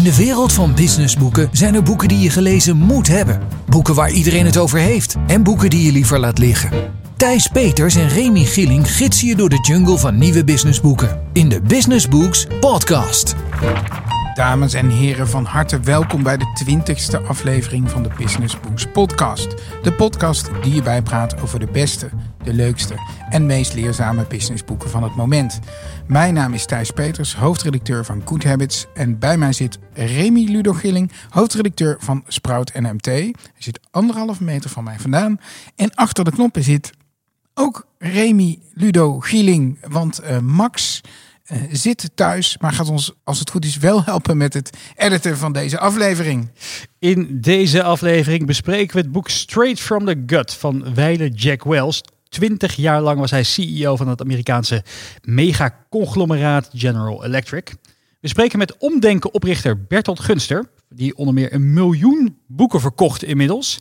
In de wereld van businessboeken zijn er boeken die je gelezen moet hebben. Boeken waar iedereen het over heeft. En boeken die je liever laat liggen. Thijs Peters en Remy Gieling gidsen je door de jungle van nieuwe businessboeken. In de Business Books Podcast. Dames en heren, van harte welkom bij de 20ste aflevering van de Business Books Podcast. De podcast die je bijpraat over de beste, de leukste en meest leerzame businessboeken van het moment. Mijn naam is Thijs Peters, hoofdredacteur van Good Habits. En bij mij zit Remy Ludo Gilling, hoofdredacteur van Sprout NMT. Hij zit anderhalve meter van mij vandaan. En achter de knoppen zit ook Remy Ludo Gieling, want uh, Max uh, zit thuis, maar gaat ons, als het goed is, wel helpen met het editen van deze aflevering. In deze aflevering bespreken we het boek Straight from the Gut van Weile Jack Wells. 20 jaar lang was hij CEO van het Amerikaanse megaconglomeraat General Electric. We spreken met omdenken oprichter Bertolt Gunster, die onder meer een miljoen boeken verkocht inmiddels.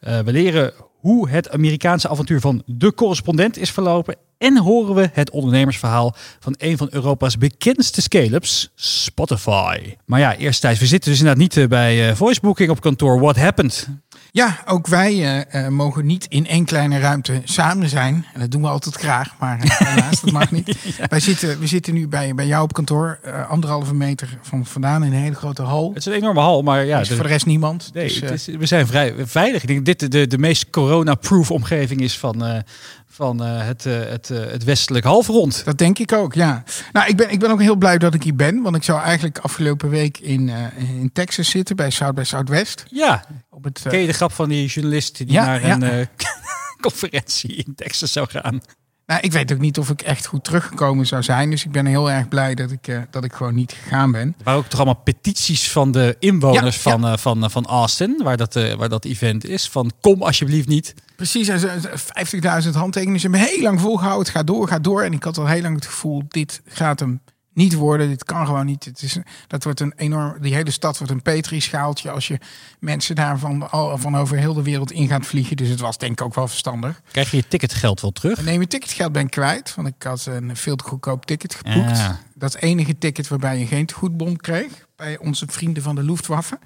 Uh, we leren hoe het Amerikaanse avontuur van de correspondent is verlopen. En horen we het ondernemersverhaal van een van Europa's bekendste scale-ups, Spotify. Maar ja, eerst tijd. We zitten dus inderdaad niet eh, bij uh, voicebooking op kantoor. What happened? Ja, ook wij uh, mogen niet in één kleine ruimte samen zijn. En dat doen we altijd graag, maar helaas, dat mag niet. ja. Wij zitten, we zitten nu bij, bij jou op kantoor, uh, anderhalve meter van vandaan in een hele grote hal. Het is een enorme hal, maar ja. Er is voor de rest niemand. Nee, dus, uh, is, we zijn vrij veilig. Ik denk dat dit de, de meest corona-proof omgeving is van, van uh, het, uh, het, uh, het westelijk halfrond. Dat denk ik ook, ja. Nou, ik ben, ik ben ook heel blij dat ik hier ben. Want ik zou eigenlijk afgelopen week in, in Texas zitten bij South by Southwest. Ja, op het, ken je de grap van die journalist die ja, naar ja. een conferentie in Texas zou gaan? Nou, ik weet ook niet of ik echt goed teruggekomen zou zijn. Dus ik ben heel erg blij dat ik, uh, dat ik gewoon niet gegaan ben. Er waren ook toch allemaal petities van de inwoners ja, van, ja. Uh, van, uh, van Austin, waar dat, waar dat event is. Van kom alsjeblieft niet. Precies, 50.000 handtekeningen. Ze hebben heel lang volgehouden. Het gaat door, gaat door. En ik had al heel lang het gevoel, dit gaat hem niet worden. Dit kan gewoon niet. Het is, dat wordt een enorm. Die hele stad wordt een Petri-schaaltje als je mensen daarvan van over heel de wereld in gaat vliegen. Dus het was denk ik ook wel verstandig. Krijg je je ticketgeld wel terug? Nee, mijn ticketgeld ben ik kwijt. Want ik had een veel te goedkoop ticket geboekt. Ja. Dat is enige ticket waarbij je geen goedbon kreeg. Bij onze vrienden van de Luftwaffe.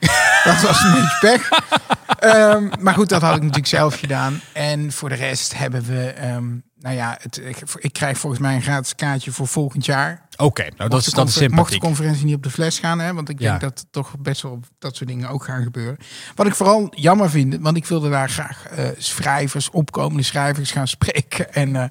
Dat was een beetje pech. um, maar goed, dat had ik natuurlijk zelf gedaan. En voor de rest hebben we. Um, nou ja, het, ik, ik, krijg volgens mij een gratis kaartje voor volgend jaar. Oké, okay, nou dat is, is sympathiek. Mocht de conferentie niet op de fles gaan, hè, want ik ja. denk dat toch best wel dat soort dingen ook gaan gebeuren. Wat ik vooral jammer vind, want ik wilde daar graag uh, schrijvers, opkomende schrijvers gaan spreken. En uh,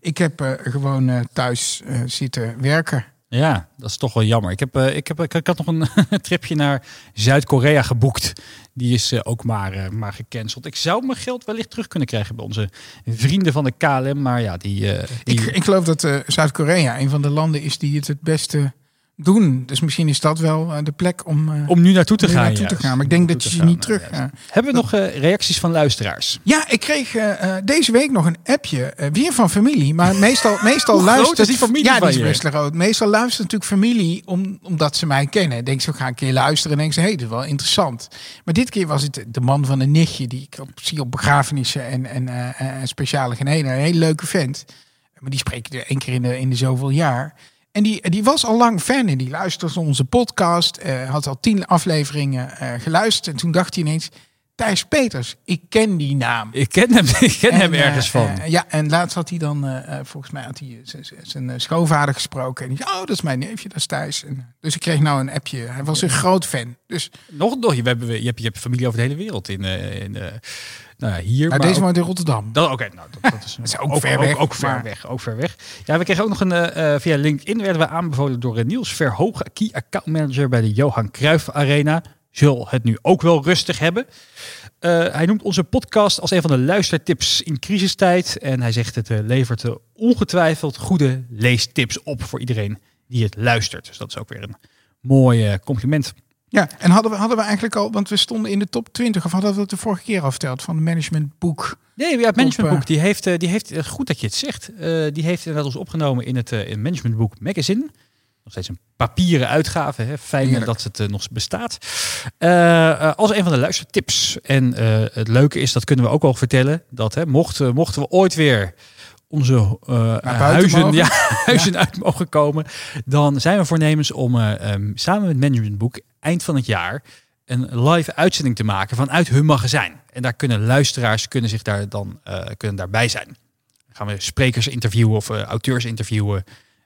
ik heb uh, gewoon thuis zitten werken. Ja, dat is toch wel jammer. Ik, heb, uh, ik, heb, ik, had nog een tripje naar Zuid-Korea geboekt. Die is uh, ook maar, uh, maar gecanceld. Ik zou mijn geld wellicht terug kunnen krijgen bij onze vrienden van de KLM. Maar ja, die... die... Ik, ik geloof dat Zuid-Korea een van de landen is die het het beste doen. Dus misschien is dat wel uh, de plek om, uh, om nu naartoe te, gaan, naartoe te gaan. Maar ik denk dat je ze niet terug ja. Hebben we nog reacties van luisteraars? Ja, ik kreeg deze week nog een appje. weer van familie. Maar meestal, meestal luistert... die familie ja, die is best groot. Meestal luistert natuurlijk familie om, omdat ze mij kennen. Denk zo, ga een keer luisteren. En denk ze, hé, hey, dit is wel interessant. Maar dit keer was het de man van een nichtje... die ik op, zie op begrafenissen en, en speciale geneden. Een hele leuke vent. Maar die spreek je één keer in de, in de zoveel jaar... En die, die was al lang fan en die luisterde onze podcast. Uh, had al tien afleveringen uh, geluisterd. En toen dacht hij ineens, Thijs Peters, ik ken die naam. Ik ken hem, ik ken en, hem ergens uh, van. ja, en laatst had hij dan, volgens mij had hij zijn schoonvader gesproken. En die zei, oh, dat is mijn neefje, dat is Thijs. En, dus ik kreeg nou een appje. Hij was een groot fan. Dus, nog, nog, je, hebt, je, hebt, je hebt familie over de hele wereld in... in nou ja, hier. Maar, maar deze woont in Rotterdam. Oké, okay, nou, dat, dat, is, dat is ook, ook, ver weg. Ook, ook ver maar... weg. Ook ver weg. Ja, we kregen ook nog een via LinkedIn werden we aanbevolen door Niels Verhogen, key account manager bij de Johan Cruijff Arena. Zul het nu ook wel rustig hebben. Uh, hij noemt onze podcast als een van de luistertips in crisistijd. En hij zegt het levert ongetwijfeld goede leestips op voor iedereen die het luistert. Dus dat is ook weer een mooi compliment. Ja, en hadden we, hadden we eigenlijk al, want we stonden in de top 20, of hadden we het de vorige keer al verteld van het managementboek? Nee, ja, het managementboek, die heeft, die heeft, goed dat je het zegt, die heeft inderdaad ons opgenomen in het, in managementboek magazine. Nog steeds een papieren uitgave, hè? fijn Heerlijk. dat het uh, nog bestaat. als een van de luistertips. En het leuke is, dat kunnen we ook al vertellen, dat hè, mochten, mochten we ooit weer onze huizen, ja, huizen ja. uit mogen komen, dan zijn we voornemens om um, samen met Managementboek eind van het jaar een live uitzending te maken vanuit hun magazijn. En daar kunnen luisteraars kunnen zich daar dan kunnen daarbij zijn. Dan gaan we sprekers interviewen of auteurs interviewen.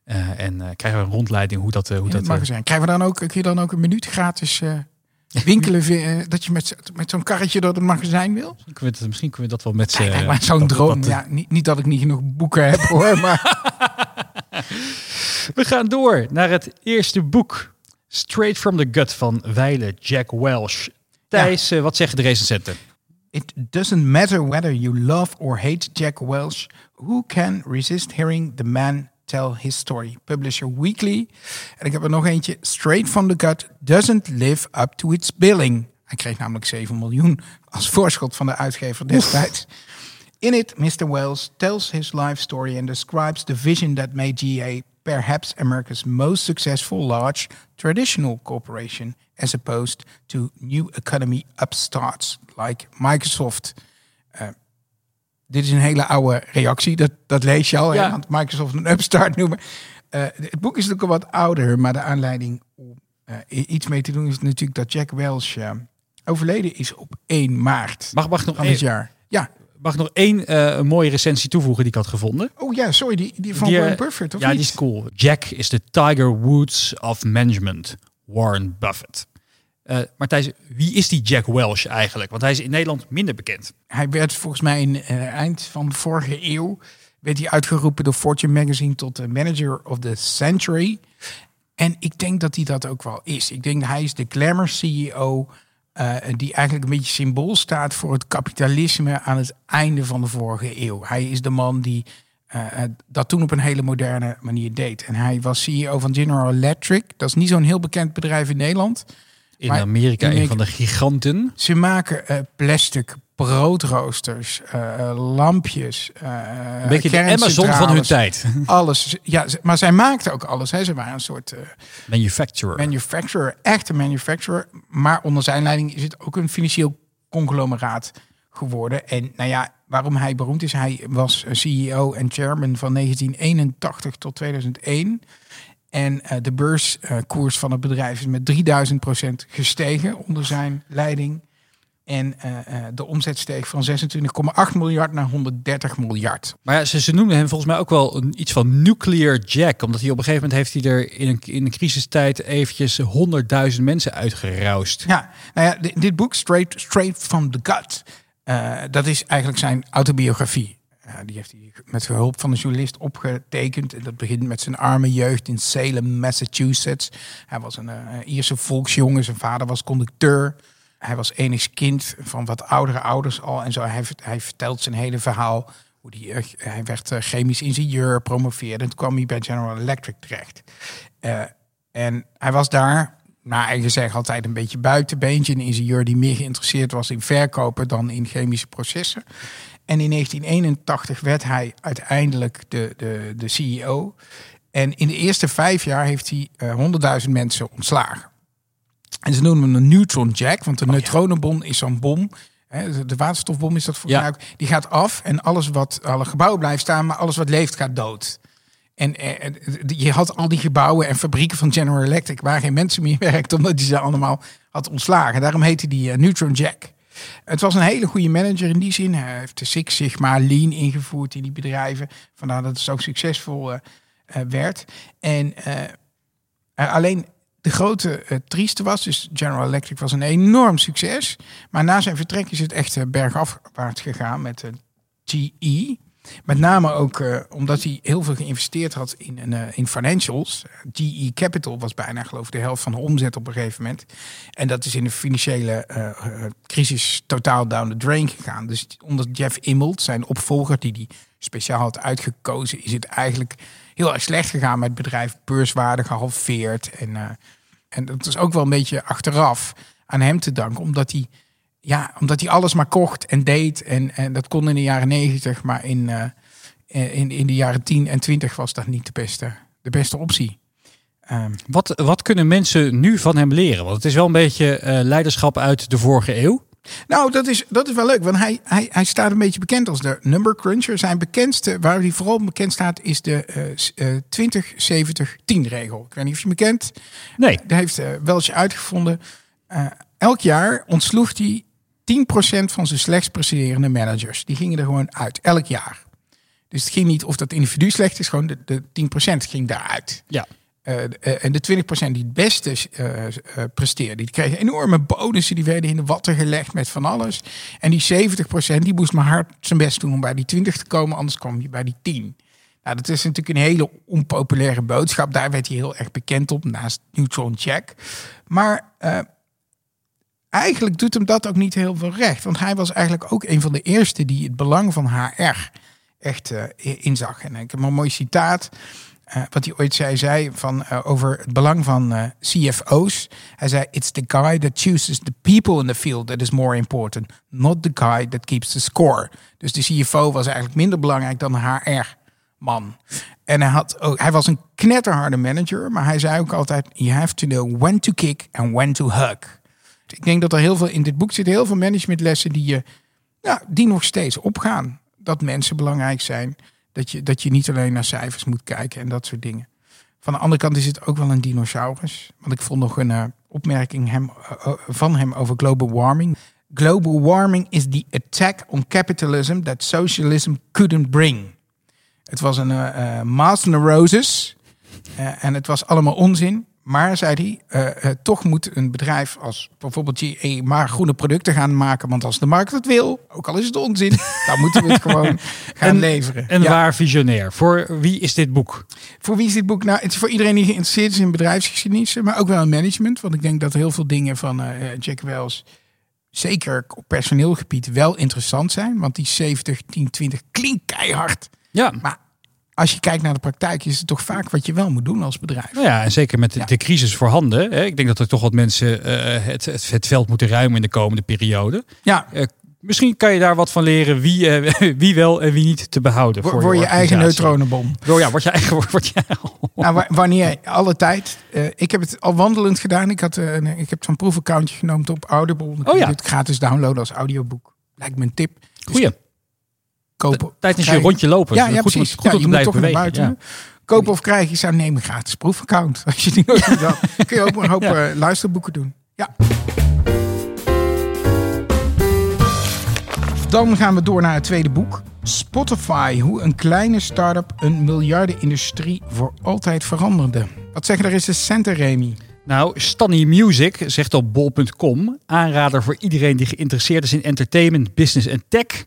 Uh, en krijgen we een rondleiding hoe dat... hoe In dat het magazijn. Krijgen we dan ook, kun je dan ook een minuut gratis winkelen? dat je met, met zo'n karretje door het magazijn wil? Misschien kunnen we, dat, misschien kunnen we dat wel met z'n... Maar zo'n droom. Ja, niet, niet dat ik niet genoeg boeken heb hoor, maar... we gaan door naar het eerste boek. Straight from the Gut van Weile Jack Welsh. Thijs, ja. wat zeggen de recensenten? It doesn't matter whether you love or hate Jack Welsh. Who can resist hearing the man tell his story? Publisher Weekly. En ik heb er nog eentje. Straight from the Gut doesn't live up to its billing. Hij kreeg namelijk 7 miljoen als voorschot van de uitgever destijds. In it, Mr. Wells tells his life story and describes the vision that made GA perhaps America's most successful large traditional corporation, as opposed to new economy upstarts like Microsoft. Uh, dit is een hele oude reactie, dat, dat lees je al, ja. hè, want Microsoft een upstart noemen. Uh, het boek is natuurlijk al wat ouder, maar de aanleiding om uh, iets mee te doen is natuurlijk dat Jack Welch overleden is op 1 maart mag, mag nog van dit jaar. Ja, Mag ik nog één mooie recensie toevoegen die ik had gevonden? Oh ja, sorry, die, die van die, Warren Buffett of Ja, niet? die is cool. Jack is de Tiger Woods of Management. Warren Buffett. Uh, Thijs, wie is die Jack Welch eigenlijk? Want hij is in Nederland minder bekend. Hij werd volgens mij in uh, eind van de vorige eeuw... werd hij uitgeroepen door Fortune Magazine tot de Manager of the Century. En ik denk dat hij dat ook wel is. Ik denk dat hij is de glamour CEO... Uh, die eigenlijk een beetje symbool staat voor het kapitalisme aan het einde van de vorige eeuw. Hij is de man die dat toen op een hele moderne manier deed. En hij was CEO van General Electric. Dat is niet zo'n heel bekend bedrijf in Nederland. In Amerika, een van de giganten. Ze maken uh, plastic broodroosters, lampjes. een beetje de Amazon van hun tijd. Alles. Ja, maar zij maakten ook alles. Hè. Ze waren een soort manufacturer. Manufacturer, echte manufacturer. Maar onder zijn leiding is het ook een financieel conglomeraat geworden. En nou ja, waarom hij beroemd is, hij was CEO en chairman van 1981 tot 2001. En uh, de beurskoers van het bedrijf is met 3000 procent gestegen onder zijn leiding. En uh, de omzet steeg van 26,8 miljard naar 130 miljard. Maar ja, ze, ze noemden hem volgens mij ook wel een, iets van nuclear jack. Omdat hij op een gegeven moment heeft hij er in een, in een crisistijd eventjes 100.000 mensen uitgeroust. Ja, nou ja, dit, dit boek, Straight, Straight from the Gut, uh, dat is eigenlijk zijn autobiografie. Die heeft hij met hulp van een journalist opgetekend. En dat begint met zijn arme jeugd in Salem, Massachusetts. Hij was een uh, Ierse volksjongen. Zijn vader was conducteur. Hij was enig kind van wat oudere ouders al. En zo, hij, hij vertelt zijn hele verhaal. Hoe die, uh, hij werd uh, chemisch ingenieur, promoveerde. En toen kwam hij bij General Electric terecht. En hij was daar, naar eigen zeggen, altijd een beetje buitenbeentje. Een ingenieur die meer geïnteresseerd was in verkopen dan in chemische processen. En in 1981 werd hij uiteindelijk de, de, de CEO. En in de eerste vijf jaar heeft hij uh, 100.000 mensen ontslagen. En ze noemen hem een neutron jack, want de oh, neutronenbom is zo'n bom. Hè, de waterstofbom is dat voor ja. Die gaat af en alles wat, alle gebouwen blijven staan, maar alles wat leeft gaat dood. En eh, je had al die gebouwen en fabrieken van General Electric waar geen mensen meer werkten, omdat hij ze allemaal had ontslagen. Daarom heette die uh, Neutron Jack. Het was een hele goede manager in die zin. Hij heeft de Six Sigma Lean ingevoerd in die bedrijven. Vandaar dat het zo succesvol uh, uh, werd. En alleen de grote trieste was, dus General Electric was een enorm succes. Maar na zijn vertrek is het echt bergafwaarts gegaan met uh, GE. Met name ook uh, omdat hij heel veel geïnvesteerd had in, uh, in financials. GE Capital was bijna geloof ik de helft van de omzet op een gegeven moment. En dat is in de financiële uh, crisis totaal down the drain gegaan. Dus onder Jeff Immelt, zijn opvolger die die speciaal had uitgekozen, is het eigenlijk heel erg slecht gegaan met het bedrijf. Beurswaarde gehalveerd. En, en dat is ook wel een beetje achteraf aan hem te danken, omdat hij ja, omdat hij alles maar kocht en deed. En, en dat kon in de jaren negentig, maar in, uh, in, in de jaren 10 en 20 was dat niet de beste, de beste optie. Um, wat, wat kunnen mensen nu van hem leren? Want het is wel een beetje uh, leiderschap uit de vorige eeuw. Nou, dat is, dat is wel leuk, want hij, hij, hij staat een beetje bekend als de number cruncher. Zijn bekendste, waar hij vooral bekend staat, is de uh, uh, 20-70-10 regel. Ik weet niet of je me kent. Nee. Dat heeft uh, wel eens uitgevonden. Elk jaar ontsloeg hij 10% van zijn slechts presterende managers. Die gingen er gewoon uit, elk jaar. Dus het ging niet of dat individu slecht is, gewoon de, de 10% ging daaruit. Ja. Uh, uh, en de 20% die het beste uh, presteerde, die kregen enorme bonussen. Die werden in de watten gelegd met van alles. En die 70% die moest maar hard zijn best doen om bij die 20 te komen, anders kwam je bij die 10. Nou, dat is natuurlijk een hele onpopulaire boodschap. Daar werd hij heel erg bekend op, naast Neutron Check. Maar eigenlijk doet hem dat ook niet heel veel recht. Want hij was eigenlijk ook een van de eerste die het belang van HR echt inzag. En ik heb een mooi citaat. Uh, wat hij ooit zei, zei van, uh, over het belang van CFO's. Hij zei: It's the guy that chooses the people in the field that is more important, not the guy that keeps the score. Dus de CFO was eigenlijk minder belangrijk dan HR-man. En hij, had ook, hij was een knetterharde manager, maar hij zei ook altijd: You have to know when to kick and when to hug. Ik denk dat er heel veel in dit boek zitten, heel veel managementlessen die, je, ja, die nog steeds opgaan. Dat mensen belangrijk zijn. Dat je, dat je niet alleen naar cijfers moet kijken en dat soort dingen. Van de andere kant is het ook wel een dinosaurus. Want ik vond nog een uh, opmerking hem, uh, van hem over global warming. Global warming is the attack on capitalism that socialism couldn't bring. Het was een uh, mass neurosis en het was allemaal onzin. Maar, zei hij, uh, uh, toch moet een bedrijf als bijvoorbeeld GE maar groene producten gaan maken. Want als de markt het wil, ook al is het onzin, dan moeten we het gewoon gaan en, leveren. En ja. waar visionair. Voor wie is dit boek? Voor wie is dit boek? Nou, het is voor iedereen die geïnteresseerd is in bedrijfsgeschiedenis, maar ook wel in management. Want ik denk dat heel veel dingen van uh, Jack Wells, zeker op personeelgebied, wel interessant zijn. Want die 70, 10, 20 klinkt keihard. Ja. Maar als je kijkt naar de praktijk, is het toch vaak wat je wel moet doen als bedrijf. Nou ja, en zeker met de, ja. de crisis voorhanden. Hè. Ik denk dat er toch wat mensen uh, het, het, het, veld moeten ruimen in de komende periode. Ja. Uh, misschien kan je daar wat van leren wie, uh, wie wel en wie niet te behouden. Voor je, je eigen neutronenbom. Oh ja, word je eigen. Word je... nou, wanneer, alle tijd. ik heb het al wandelend gedaan. Ik, had, ik heb zo'n proefaccountje genomen op Audible. Dan oh, ja. het gratis downloaden als audioboek. Lijkt me een tip. Dus Goeie kopen. Tijdens je rondje lopen. Ja, ja goed precies. Goed ja, je moet toch bewegen. naar buiten. Ja. Kopen of krijgen, je zou nemen gratis proefaccount. Als je die nooit had, kun je ook een hoop ja. uh, luisterboeken doen. Ja. Dan gaan we door naar het tweede boek. Spotify, hoe een kleine start-up een miljardenindustrie voor altijd veranderde. Wat zeggen er is de centen, Remy? Nou, Stanny Music zegt op bol.com, aanrader voor iedereen die geïnteresseerd is in entertainment, business en tech.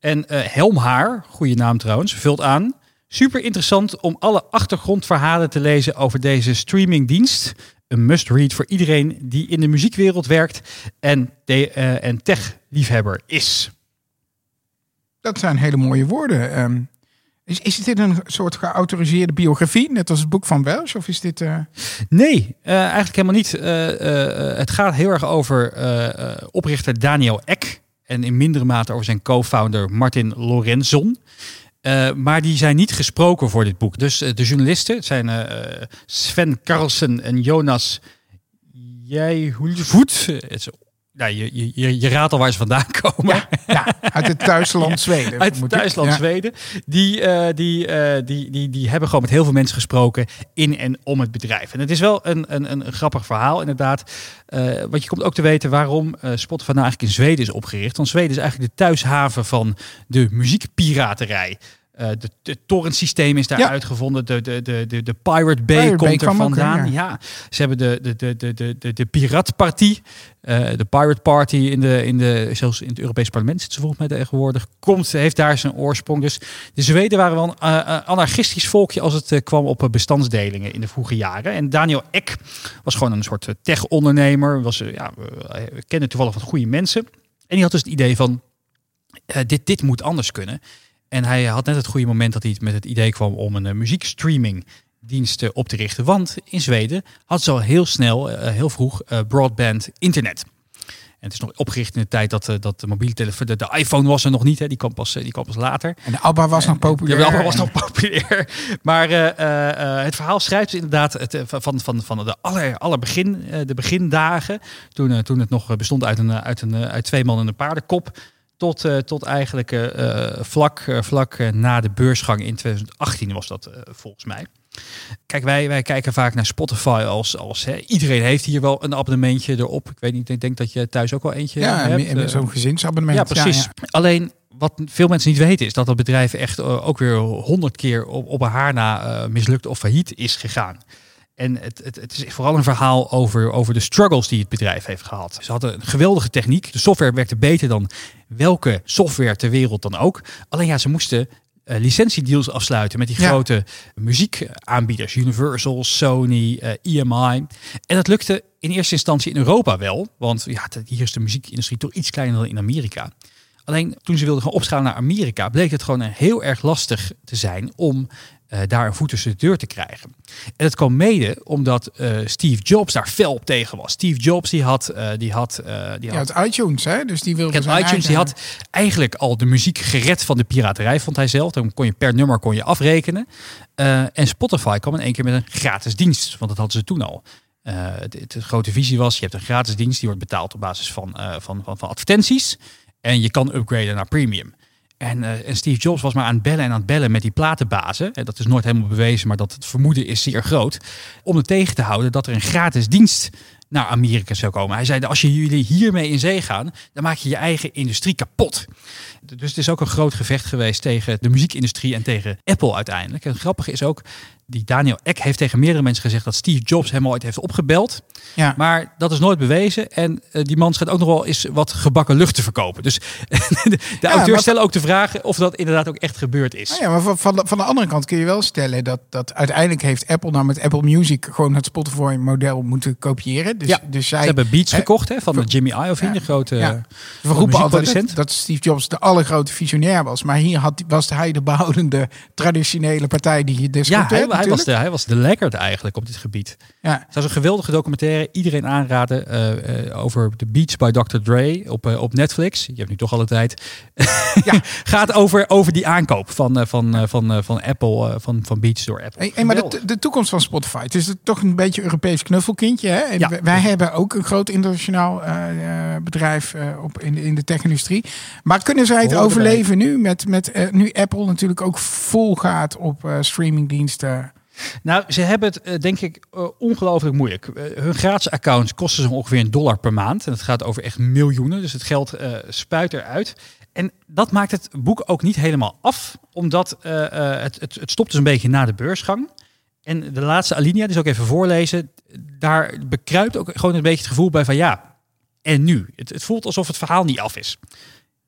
En uh, Helmhaar, goede naam trouwens, vult aan. Super interessant om alle achtergrondverhalen te lezen over deze streamingdienst. Een must-read voor iedereen die in de muziekwereld werkt en, de, uh, en tech-liefhebber is. Dat zijn hele mooie woorden. Um, is, is dit een soort geautoriseerde biografie, net als het boek van Welsh? Of is dit... Uh... Nee, uh, eigenlijk helemaal niet. Het gaat heel erg over oprichter Daniel Eck. En in mindere mate over zijn co-founder Martin Lorenzon. Uh, maar die zijn niet gesproken voor dit boek. Dus uh, de journalisten het zijn uh, Sven Carlsen en Jonas Jijhoelvoet. Nou, je, je, je raadt al waar ze vandaan komen. Ja, ja uit het thuisland ja, Zweden. Uit het thuisland ja. Zweden. Die, die, die, die, die hebben gewoon met heel veel mensen gesproken in en om het bedrijf. En het is wel een, een, een grappig verhaal inderdaad. want je komt ook te weten waarom Spotify nou eigenlijk in Zweden is opgericht. Want Zweden is eigenlijk de thuishaven van de muziekpiraterij. Uh, de, de torrentsysteem is daar ja. uitgevonden. De, de, de, de, de Pirate Bay Pirate komt Bay er vandaan. ook, ja. ja. ze hebben de, de, de, de, de, de. Uh, de Pirate Party in de, in de, zelfs in het Europees Parlement zit ze volgens mij tegenwoordig. Komt, heeft daar zijn oorsprong. Dus de Zweden waren wel een uh, anarchistisch volkje als het kwam op bestandsdelingen in de vroege jaren. En Daniel Eck was gewoon een soort tech-ondernemer. Was, ja, we kennen toevallig wat goede mensen. En die had dus het idee van, dit, dit moet anders kunnen. En hij had net het goede moment dat hij met het idee kwam om een uh, muziekstreaming dienst op te richten. Want in Zweden had ze al heel snel, uh, heel vroeg, uh, broadband internet. het is nog opgericht in de tijd dat, eh, dat de mobiele telefoon, de, de iPhone was er nog niet. Hè. Die kwam pas, eh, die kwam pas later. En de ABBA was nog populair. Ja, wel was nog populair. Maar eh, eh, eh, het verhaal schrijft inderdaad het, eh, van, van, van de aller, aller begin, eh, de begindagen. Toen, eh, toen het nog bestond uit, een, eh, uit, een, eh, uit twee mannen en een paardenkop. Tot, eh, tot eigenlijk eh, eh, vlak, vlak na de beursgang in 2018 was dat volgens mij. Kijk, wij, wij kijken vaak naar Spotify als, als hè, iedereen heeft hier wel een abonnementje erop. Ik weet niet, ik denk dat je thuis ook wel eentje Ja, hebt. en eh. zo'n gezinsabonnement. Ja, precies. ja. Alleen wat veel mensen niet weten is dat dat bedrijf echt ook weer honderd keer op, op een haar na mislukt of failliet is gegaan. En het, het, het is vooral een verhaal over, over de struggles die het bedrijf heeft gehad. Ze hadden een geweldige techniek. De software werkte beter dan welke software ter wereld dan ook. Alleen ja, ze moesten eh, licentiedeals afsluiten met die Ja. grote muziekaanbieders. Universal, Sony, eh, EMI. En dat lukte in eerste instantie in Europa wel. Want ja, hier is de muziekindustrie toch iets kleiner dan in Amerika. Alleen toen ze wilden gaan opschalen naar Amerika, bleek het gewoon heel erg lastig te zijn om eh, daar een voet tussen de deur te krijgen. En dat kwam mede omdat eh, Steve Jobs daar fel op tegen was. Steve Jobs die had, eh, die had, die had iTunes, hè? Dus die wilde iTunes die had eigenlijk al de muziek gered van de piraterij, vond hij zelf. Dan kon je per nummer kon je afrekenen. En Spotify kwam in één keer met een gratis dienst, want dat hadden ze toen al. De, grote visie was, je hebt een gratis dienst, die wordt betaald op basis van, van, van, van advertenties. En je kan upgraden naar premium. En, eh, en Steve Jobs was maar aan het bellen en aan het bellen met die platenbazen. En dat is nooit helemaal bewezen, maar dat het vermoeden is zeer groot. Om er tegen te houden dat er een gratis dienst naar Amerika zou komen. Hij zei, als je jullie hiermee in zee gaan, dan maak je je eigen industrie kapot. Dus het is ook een groot gevecht geweest tegen de muziekindustrie en tegen Apple uiteindelijk. En het grappige is ook, die Daniel Ek heeft tegen meerdere mensen gezegd dat Steve Jobs hem ooit heeft opgebeld. Ja. Maar dat is nooit bewezen. En eh, die man schijnt ook nog wel eens wat gebakken lucht te verkopen. Dus de, de auteurs stellen ook de vraag of dat inderdaad ook echt gebeurd is. Nou ja, maar van, van, de, van de andere kant kun je wel stellen dat, dat uiteindelijk heeft Apple nou met Apple Music gewoon het Spotify-model moeten kopiëren. Dus, Ja, dus zij Ze hebben Beats gekocht hè, van de Jimmy Iovine, Ja. de grote Ja. eh, We roepen altijd dat, dat Steve Jobs de allergrote visionair was. Maar hier had, was hij de behoudende traditionele partij die je Ja, discuteert. hij, hij, was de, hij was de lekkerd eigenlijk op dit gebied. Ja. Het was een geweldige documentaire. Iedereen aanraden eh, eh, over The Beats by Dr. Dre op, op Netflix. Je hebt nu toch alle tijd. Ja. Gaat over, over die aankoop van, van, van, van Apple, van, van Beats door Apple. Hey, hey, maar de, de toekomst van Spotify. Het is toch een beetje een Europees knuffelkindje. Hè? En Ja. wij- Wij hebben ook een groot internationaal eh, eh, bedrijf eh, op, in, de, in de tech-industrie. Maar kunnen zij het erbij. overleven nu? Met, met, nu Apple natuurlijk ook vol gaat op streamingdiensten. Nou, ze hebben het denk ik ongelooflijk moeilijk. Hun gratis accounts kosten ze ongeveer een dollar per maand. En het gaat over echt miljoenen. Dus het geld spuit eruit. En dat maakt het boek ook niet helemaal af. Omdat het, het, het stopt dus een beetje na de beursgang. En de laatste alinea, die zal ik even voorlezen. Daar bekruipt ook gewoon een beetje het gevoel bij van ja, en nu? Het, het voelt alsof het verhaal niet af is.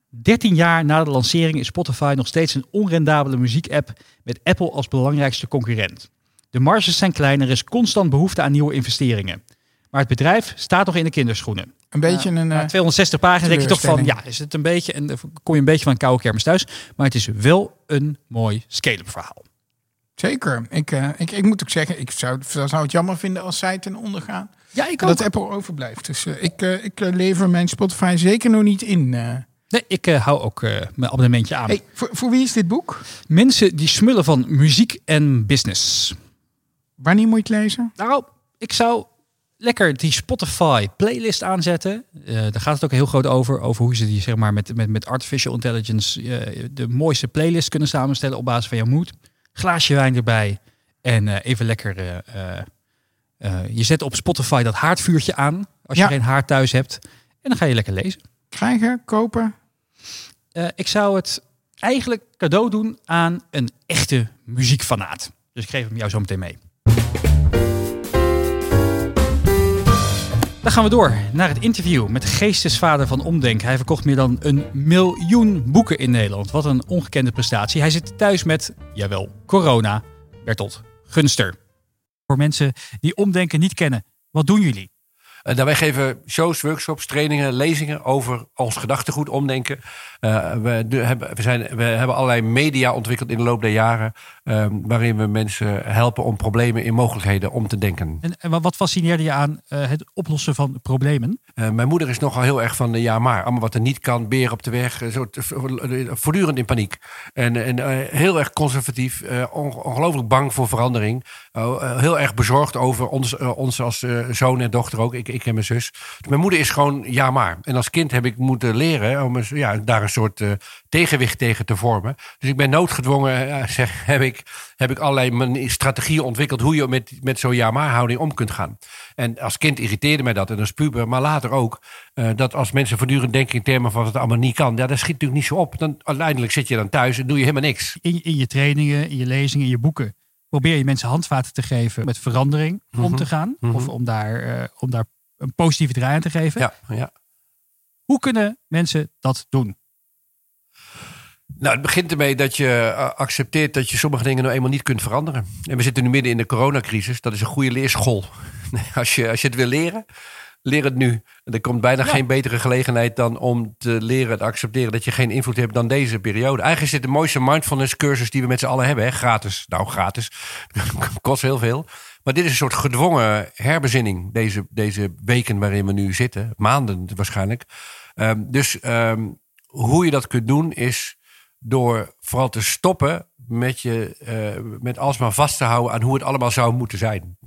13 jaar na de lancering is Spotify nog steeds een onrendabele muziekapp met Apple als belangrijkste concurrent. De marges zijn klein, er is constant behoefte aan nieuwe investeringen. Maar het bedrijf staat nog in de kinderschoenen. Een beetje een... Na eh, 260 pagina's denk je toch van, ja, is het een beetje, en dan kom je een beetje van een koude kermis thuis. Maar het is wel een mooi scale-up verhaal. Zeker. Ik, eh, ik, ik moet ook zeggen, ik zou, zou het jammer vinden als zij ten onder gaan. Ja, ik En dat Apple overblijft. Dus eh, ik, eh, ik lever mijn Spotify zeker nog niet in. Nee, ik hou ook mijn abonnementje aan. Hey, voor, voor wie is dit boek? Mensen die smullen van muziek en business. Wanneer moet je het lezen? Nou, ik zou lekker die Spotify playlist aanzetten. Daar gaat het ook heel groot over. Over hoe ze die zeg maar met, met, met artificial intelligence de mooiste playlist kunnen samenstellen op basis van jouw moed. Glaasje wijn erbij. En eh, even lekker. eh, eh, je zet op Spotify dat haardvuurtje aan. Als je geen haard thuis hebt. En dan ga je lekker lezen. Krijgen, kopen? Ik zou het eigenlijk cadeau doen aan een echte muziekfanaat. Dus ik geef hem jou zo meteen mee. Dan gaan we door naar het interview met de geestesvader van Omdenk. Hij verkocht meer dan een miljoen boeken in Nederland. Wat een ongekende prestatie. Hij zit thuis met, jawel, corona. Bertolt Gunster. Voor mensen die Omdenken niet kennen, wat doen jullie? Uh, wij geven shows, workshops, trainingen, lezingen over ons gedachtegoed omdenken. Uh, we, de, hebben, we, zijn, we hebben allerlei media ontwikkeld in de loop der jaren. Uh, waarin we mensen helpen om problemen in mogelijkheden om te denken. En, en wat fascineerde je aan het oplossen van problemen? mijn moeder is nogal heel erg van ja maar. Allemaal wat er niet kan, beer op de weg. Zo, voortdurend in paniek. En, en heel erg conservatief. ongelooflijk bang voor verandering. Heel erg bezorgd over ons, ons als zoon en dochter ook. Ik, ik en mijn zus. Mijn moeder is gewoon ja maar. En als kind heb ik moeten leren om ja, daar een soort tegenwicht tegen te vormen. Dus ik ben noodgedwongen, zeg, heb, ik, heb ik allerlei strategieën ontwikkeld hoe je met, met zo'n ja maar houding om kunt gaan. En als kind irriteerde mij dat en als puber, maar later ook. Dat als mensen voortdurend denken in termen van wat het allemaal niet kan. Ja, dat schiet natuurlijk niet zo op. Dan, uiteindelijk zit je dan thuis en doe je helemaal niks. In, in je trainingen, in je lezingen, in je boeken probeer je mensen handvaten te geven met verandering om te mhm. gaan. Mm -hmm. Of om daar, uh, om daar een positieve draai aan te geven. Ja, ja. Hoe kunnen mensen dat doen? Nou, het begint ermee dat je uh, accepteert dat je sommige dingen nou eenmaal niet kunt veranderen. En we zitten nu midden in de coronacrisis. Dat is een goede leerschool. als, je, als je het wil leren, leer het nu. Er komt bijna geen betere gelegenheid dan om te leren te accepteren dat je geen invloed hebt dan deze periode. Eigenlijk is dit de mooiste mindfulness cursus die we met z'n allen hebben. Hè? Gratis. Nou, gratis. Kost heel veel. Maar dit is een soort gedwongen herbezinning, deze, deze weken waarin we nu zitten. Maanden waarschijnlijk. Um, dus um, hoe je dat kunt doen is door vooral te stoppen met, je, uh, met alsmaar vast te houden aan hoe het allemaal zou moeten zijn.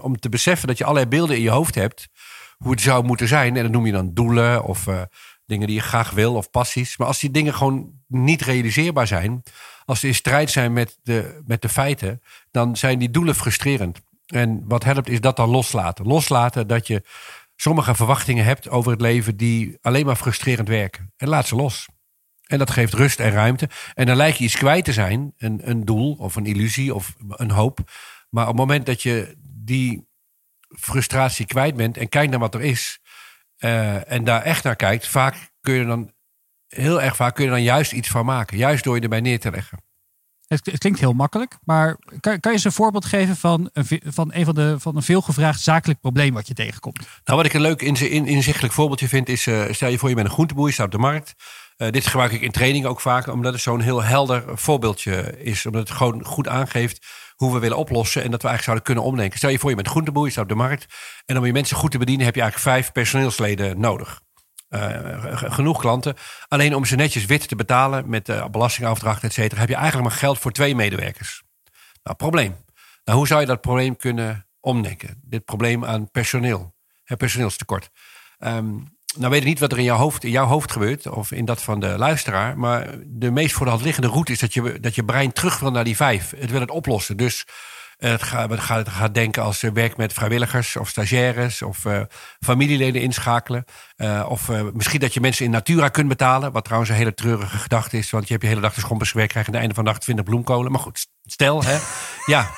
om te beseffen dat je allerlei beelden in je hoofd hebt hoe het zou moeten zijn. En dat noem je dan doelen of uh, dingen die je graag wil of passies. Maar als die dingen gewoon niet realiseerbaar zijn, als ze in strijd zijn met de, met de feiten, dan zijn die doelen frustrerend. En wat helpt is dat dan loslaten. Loslaten dat je sommige verwachtingen hebt over het leven die alleen maar frustrerend werken. En laat ze los. En dat geeft rust en ruimte. En dan lijkt je iets kwijt te zijn, een, een doel of een illusie of een hoop. Maar op het moment dat je die frustratie kwijt bent en kijkt naar wat er is. Uh, en daar echt naar kijkt, vaak kun je dan, heel erg vaak kun je dan juist iets van maken. Juist door je erbij neer te leggen. Het, klinkt heel makkelijk, maar kan, kan je eens een voorbeeld geven van een, van een van de van een veelgevraagd zakelijk probleem wat je tegenkomt? Nou, wat ik een leuk in, inzichtelijk voorbeeldje vind, is: uh, stel je voor, je bent een groenteboer, je staat op de markt. Uh, dit gebruik ik in training ook vaak, omdat het zo'n heel helder voorbeeldje is. Omdat het gewoon goed aangeeft hoe we willen oplossen. En dat we eigenlijk zouden kunnen omdenken. Stel je voor, je bent groenteboer, je staat op de markt. En om je mensen goed te bedienen heb je eigenlijk vijf personeelsleden nodig. Uh, genoeg klanten. Alleen om ze netjes wit te betalen met uh, belastingafdracht, et cetera, heb je eigenlijk maar geld voor twee medewerkers. Nou, probleem. Nou, hoe zou je dat probleem kunnen omdenken? Dit probleem aan personeel, het personeelstekort. Um, nou weet ik niet wat er in jouw hoofd, in jouw hoofd gebeurt, of in dat van de luisteraar. Maar de meest voor de hand liggende route is dat je, dat je brein terug wil naar die vijf. Het wil het oplossen. Dus uh, het, gaat, het, gaat, het gaat denken als je werkt met vrijwilligers of stagiaires of uh, familieleden inschakelen. Uh, of misschien dat je mensen in natura kunt betalen. Wat trouwens een hele treurige gedachte is. Want je hebt je hele dag de schompers gewerkt, krijg je aan het einde van de dag 20 bloemkolen. Maar goed, stel hè. ja.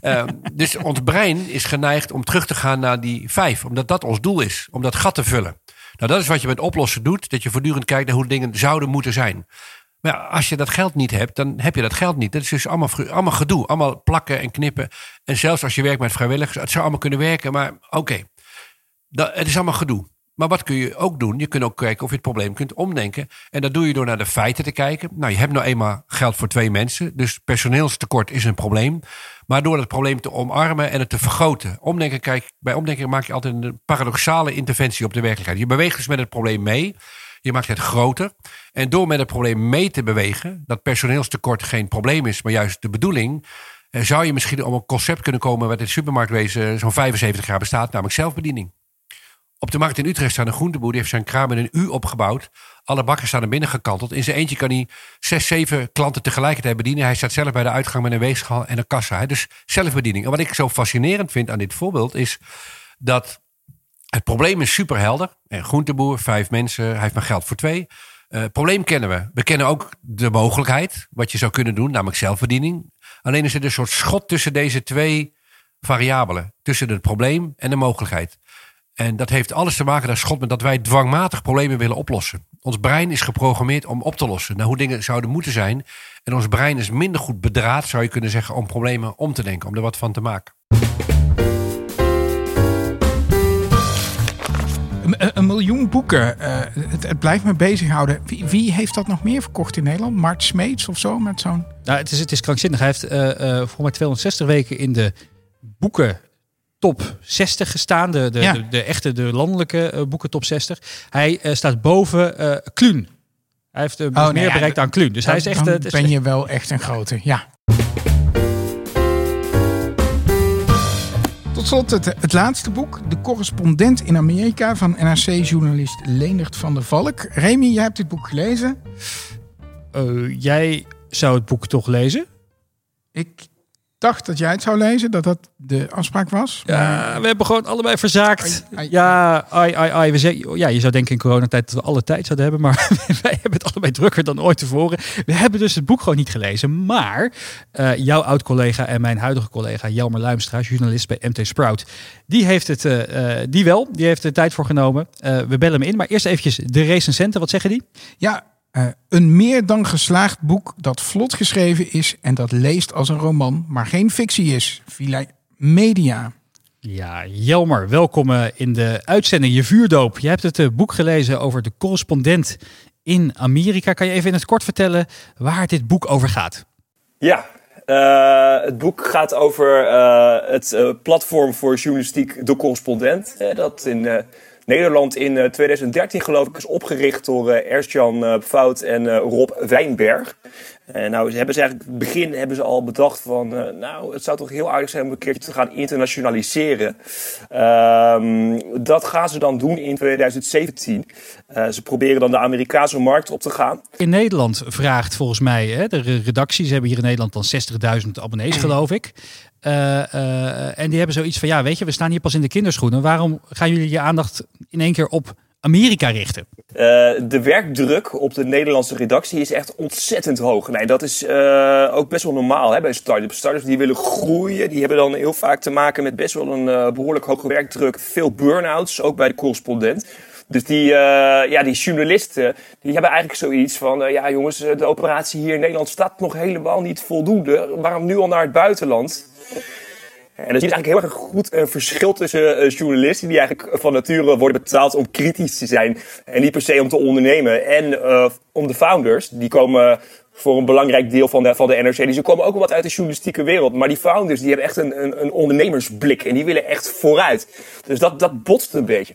dus ons brein is geneigd om terug te gaan naar die vijf. Omdat dat ons doel is. Om dat gat te vullen. Nou, dat is wat je met oplossen doet. Dat je voortdurend kijkt naar hoe dingen zouden moeten zijn. Maar ja, als je dat geld niet hebt, dan heb je dat geld niet. Dat is dus allemaal, allemaal gedoe. Allemaal plakken en knippen. En zelfs als je werkt met vrijwilligers, het zou allemaal kunnen werken. Maar oké, okay, het is allemaal gedoe. Maar wat kun je ook doen? Je kunt ook kijken of je het probleem kunt omdenken. En dat doe je door naar de feiten te kijken. Nou, je hebt nou eenmaal geld voor twee mensen. Dus personeelstekort is een probleem. Maar door het probleem te omarmen en het te vergroten. Omdenken, kijk, bij omdenken maak je altijd een paradoxale interventie op de werkelijkheid. Je beweegt dus met het probleem mee. Je maakt het groter. En door met het probleem mee te bewegen, dat personeelstekort geen probleem is, maar juist de bedoeling, eh, zou je misschien om een concept kunnen komen wat in het supermarktwezen zo'n 75 jaar bestaat, namelijk zelfbediening. Op de markt in Utrecht staat een groenteboer. Die heeft zijn kraam in een U opgebouwd. Alle bakken staan er binnen gekanteld. In zijn eentje kan hij zes, zeven klanten tegelijkertijd bedienen. Hij staat zelf bij de uitgang met een weegschaal en een kassa. Dus zelfbediening. En wat ik zo fascinerend vind aan dit voorbeeld is dat het probleem is superhelder. Een groenteboer, vijf mensen, hij heeft maar geld voor twee. Uh, probleem kennen we. We kennen ook de mogelijkheid, wat je zou kunnen doen, namelijk zelfbediening. Alleen is er een soort schot tussen deze twee variabelen. Tussen het probleem en de mogelijkheid. En dat heeft alles te maken, dat schot met dat wij dwangmatig problemen willen oplossen. Ons brein is geprogrammeerd om op te lossen naar hoe dingen zouden moeten zijn. En ons brein is minder goed bedraad, zou je kunnen zeggen, om problemen om te denken, om er wat van te maken. Een, een miljoen boeken. Uh, het, het, blijft me bezighouden. Wie, wie, heeft dat nog meer verkocht in Nederland? Mart Smeets of zo met zo'n. Nou, het is, het is krankzinnig. Hij heeft uh, uh, voor mij 260 weken in de boeken top 60 gestaan. De, de, ja. de, de, echte, de landelijke uh, boeken top 60. Hij uh, staat boven uh, Kluun. Hij heeft oh, meer nee, bereikt ja, aan Kluun. Dus dan, hij is echt. Dan is ben je wel echt een grote, ja. Tot slot het, het laatste boek. De correspondent in Amerika van NRC-journalist Leendert van der Valk. Remy, jij hebt dit boek gelezen. jij zou het boek toch lezen? Ik dacht dat jij het zou lezen, dat dat de afspraak was. Ja, we hebben gewoon allebei verzaakt. Ai, ai, ja, ai, ai, ai. We zeggen, ja, je zou denken in coronatijd dat we alle tijd zouden hebben, maar wij hebben het allebei drukker dan ooit tevoren. We hebben dus het boek gewoon niet gelezen, maar uh, jouw oud-collega en mijn huidige collega Jelmer Luimstra, journalist bij MT Sprout, die heeft het, uh, die wel, die heeft er tijd voor genomen. Uh, we bellen hem in, maar eerst eventjes de recensenten, wat zeggen die? Ja, uh, een meer dan geslaagd boek dat vlot geschreven is en dat leest als een roman, maar geen fictie is. Villa Media. Ja, Jelmer, welkom in de uitzending Je Vuurdoop. Je hebt het uh, boek gelezen over de correspondent in Amerika. Kan je even in het kort vertellen waar dit boek over gaat? Ja, uh, het boek gaat over het platform voor journalistiek De Correspondent. dat in Nederland in 2013 eh, geloof ik is opgericht door uh, Ernst-Jan uh, Fout en Rob Wijnberg. En nou, ze hebben ze eigenlijk het begin hebben ze al bedacht van, nou, het zou toch heel aardig zijn om een keertje te gaan internationaliseren. Um, dat gaan ze dan doen in 2017. ze proberen dan de Amerikaanse markt op te gaan. In Nederland vraagt volgens mij, hè, de redacties hebben hier in Nederland dan 60.000 abonnees geloof ik. Uh, uh, en die hebben zoiets van, ja, weet je, we staan hier pas in de kinderschoenen. Waarom gaan jullie je aandacht in één keer op Amerika richten? Uh, de werkdruk op de Nederlandse redactie is echt ontzettend hoog. Nee, dat is ook best wel normaal hè, bij start-ups. Startups die willen groeien, die hebben dan heel vaak te maken met best wel een behoorlijk hoge werkdruk. Veel burn-outs, ook bij de correspondent. Dus die, ja, die journalisten, die hebben eigenlijk zoiets van... Ja jongens, de operatie hier in Nederland staat nog helemaal niet voldoende. Waarom nu al naar het buitenland? En er is eigenlijk heel erg goed een verschil tussen uh, journalisten die eigenlijk van nature worden betaald om kritisch te zijn en niet per se om te ondernemen. En om de founders, die komen voor een belangrijk deel van de, van de NRC. Die ze komen ook wel wat uit de journalistieke wereld. Maar die founders die hebben echt een, een, een ondernemersblik en die willen echt vooruit. Dus dat, dat botst een beetje.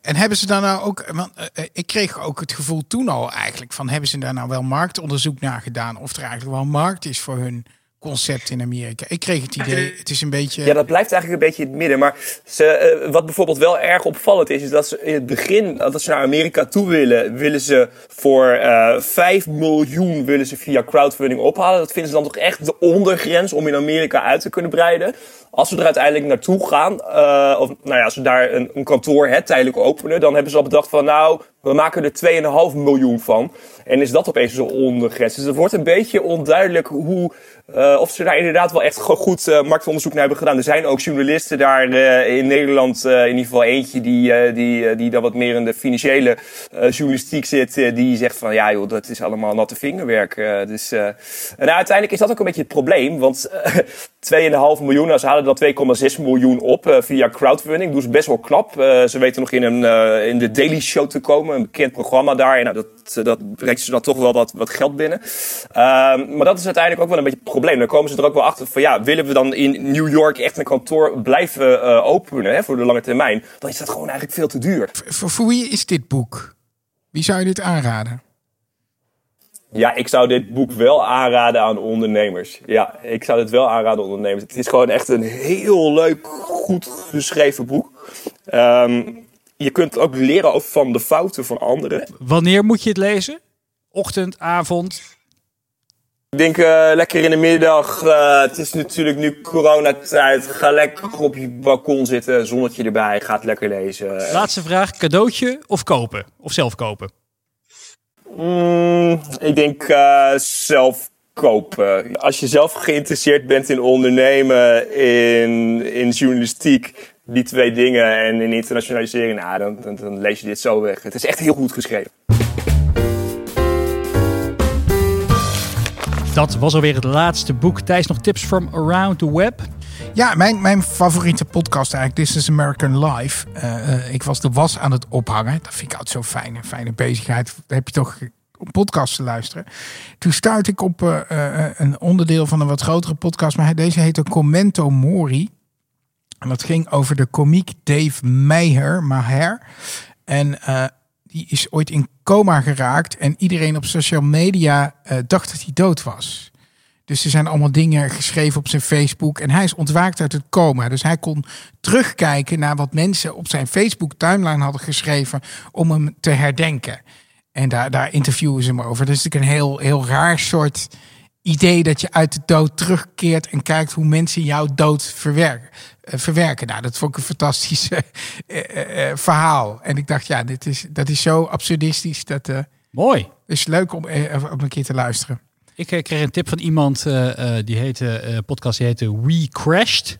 En hebben ze daar nou ook, want ik kreeg ook het gevoel toen al eigenlijk van hebben ze daar nou wel marktonderzoek naar gedaan of er eigenlijk wel markt is voor hun concept in Amerika. Ik kreeg het idee, het is een beetje... Ja, dat blijft eigenlijk een beetje in het midden. Maar ze, uh, wat bijvoorbeeld wel erg opvallend is, is dat ze in het begin, dat ze naar Amerika toe willen, willen ze voor uh, eh, 5 miljoen willen ze via crowdfunding ophalen. Dat vinden ze dan toch echt de ondergrens om in Amerika uit te kunnen breiden. Als we er uiteindelijk naartoe gaan, uh, of nou ja, als we daar een, een kantoor hè, tijdelijk openen, dan hebben ze al bedacht van nou, we maken er 2,5 miljoen van. En is dat opeens zo'n ondergrens. Dus het wordt een beetje onduidelijk hoe, uh, of ze daar inderdaad wel echt goed uh, marktonderzoek naar hebben gedaan. Er zijn ook journalisten daar uh, in Nederland, in ieder geval eentje die, die, die dan wat meer in de financiële journalistiek zit. die zegt van ja joh, dat is allemaal natte vingerwerk. dus, en uiteindelijk is dat ook een beetje het probleem. Want 2,5 miljoen, nou, ze halen dan 2,6 miljoen op via crowdfunding. Ze best wel knap. ze weten nog in, een, in de Daily Show te komen, een bekend programma daar. En nou, dat, dat brengt ze dan toch wel wat, wat geld binnen. Ehm, maar dat is uiteindelijk ook wel een beetje probleem. Dan komen ze er ook wel achter van ja, willen we dan in New York echt een kantoor blijven uh, openen hè, voor de lange termijn? Dan is dat gewoon eigenlijk veel te duur. Voor, voor wie is dit boek? Wie zou je dit aanraden? Ja, ik zou dit boek wel aanraden aan ondernemers. Ja, ik zou het wel aanraden aan ondernemers. Het is gewoon echt een heel leuk, goed geschreven boek. Um, je kunt ook leren van de fouten van anderen. Wanneer moet je het lezen? Ochtend, avond? Ik denk uh, lekker in de middag. Uh, het is natuurlijk nu coronatijd. Ga lekker op je balkon zitten, zonnetje erbij. Ga het lekker lezen. Laatste vraag: cadeautje of kopen? Of zelf kopen? Mm, ik denk uh, zelf kopen. Als je zelf geïnteresseerd bent in ondernemen, in, in journalistiek, die twee dingen en in internationalisering, nou, dan, dan, dan lees je dit zo weg. Het is echt heel goed geschreven. Dat was alweer het laatste boek. Thijs, nog tips from around the web? Ja, mijn, mijn favoriete podcast eigenlijk, This is American Life. Uh, uh, ik was de was aan het ophangen. Dat vind ik altijd zo fijn, een fijne bezigheid. Heb je toch een podcast te luisteren. Toen stuit ik op uh, een onderdeel van een wat grotere podcast. Maar deze heette Commento Mori. En dat ging over de komiek Dave Meyer. Maher. En die is ooit in coma geraakt. En iedereen op social media dacht dat hij dood was. Dus er zijn allemaal dingen geschreven op zijn Facebook. En hij is ontwaakt uit het coma. Dus hij kon terugkijken naar wat mensen op zijn Facebook timeline hadden geschreven om hem te herdenken. En daar, daar interviewen ze hem over. Dat is natuurlijk een heel, heel raar soort idee dat je uit de dood terugkeert en kijkt hoe mensen jouw dood verwerken. Uh, verwerken. Nou, dat vond ik een fantastisch uh, uh, verhaal. En ik dacht, ja, dit is, dat is zo absurdistisch. Dat, Mooi. is leuk om, om een keer te luisteren. Ik eh, kreeg een tip van iemand die heette podcast die heette We Crashed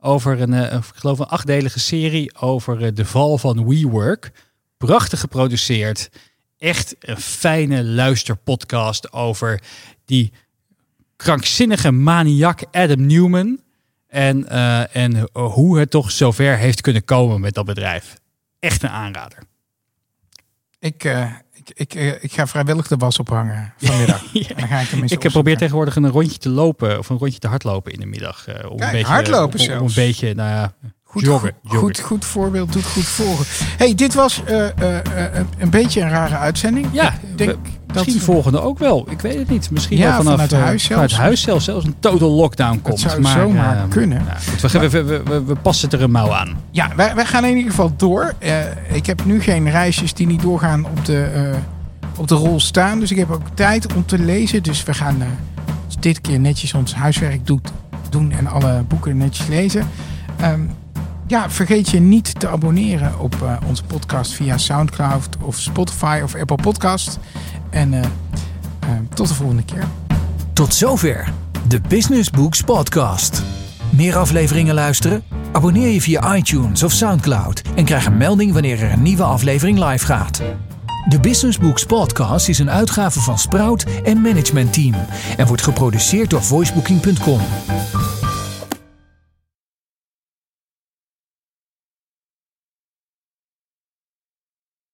over een, ik geloof een achtdelige serie over de val van WeWork. Prachtig geproduceerd. Echt een fijne luisterpodcast over die krankzinnige maniak Adam Newman. En, en hoe het toch zover heeft kunnen komen met dat bedrijf. Echt een aanrader. Ik, ik, ik, ik ga vrijwillig de was ophangen vanmiddag. ja. dan ga ik ik probeer tegenwoordig een rondje te lopen of een rondje te hardlopen in de middag. Uh, om Kijk, een beetje, hardlopen om, zelfs. Om een beetje, nou ja, goed, joggen, goed, joggen. Goed, goed voorbeeld doet goed volgen. hey, dit was uh, uh, een beetje een rare uitzending. Ja, ik denk misschien dat, volgende ook wel. Ik weet het niet. Misschien ja, wel vanaf vanuit huis zelfs. Vanuit huis zelfs, zelfs een total lockdown komt. Dat zou maar, zomaar uh, kunnen. Nou, goed, we, we, we, passen er een mouw aan. Ja, wij, wij gaan in ieder geval door. ik heb nu geen reisjes die niet doorgaan op de op de rol staan. Dus ik heb ook tijd om te lezen. Dus we gaan dit keer netjes ons huiswerk doet, doen en alle boeken netjes lezen. Um, ja, vergeet je niet te abonneren op uh, onze podcast via Soundcloud of Spotify of Apple Podcast. En uh, tot de volgende keer. Tot zover de Business Books Podcast. Meer afleveringen luisteren? Abonneer je via iTunes of Soundcloud en krijg een melding wanneer er een nieuwe aflevering live gaat. De Business Books Podcast is een uitgave van Sprout en Management Team en wordt geproduceerd door voicebooking.com.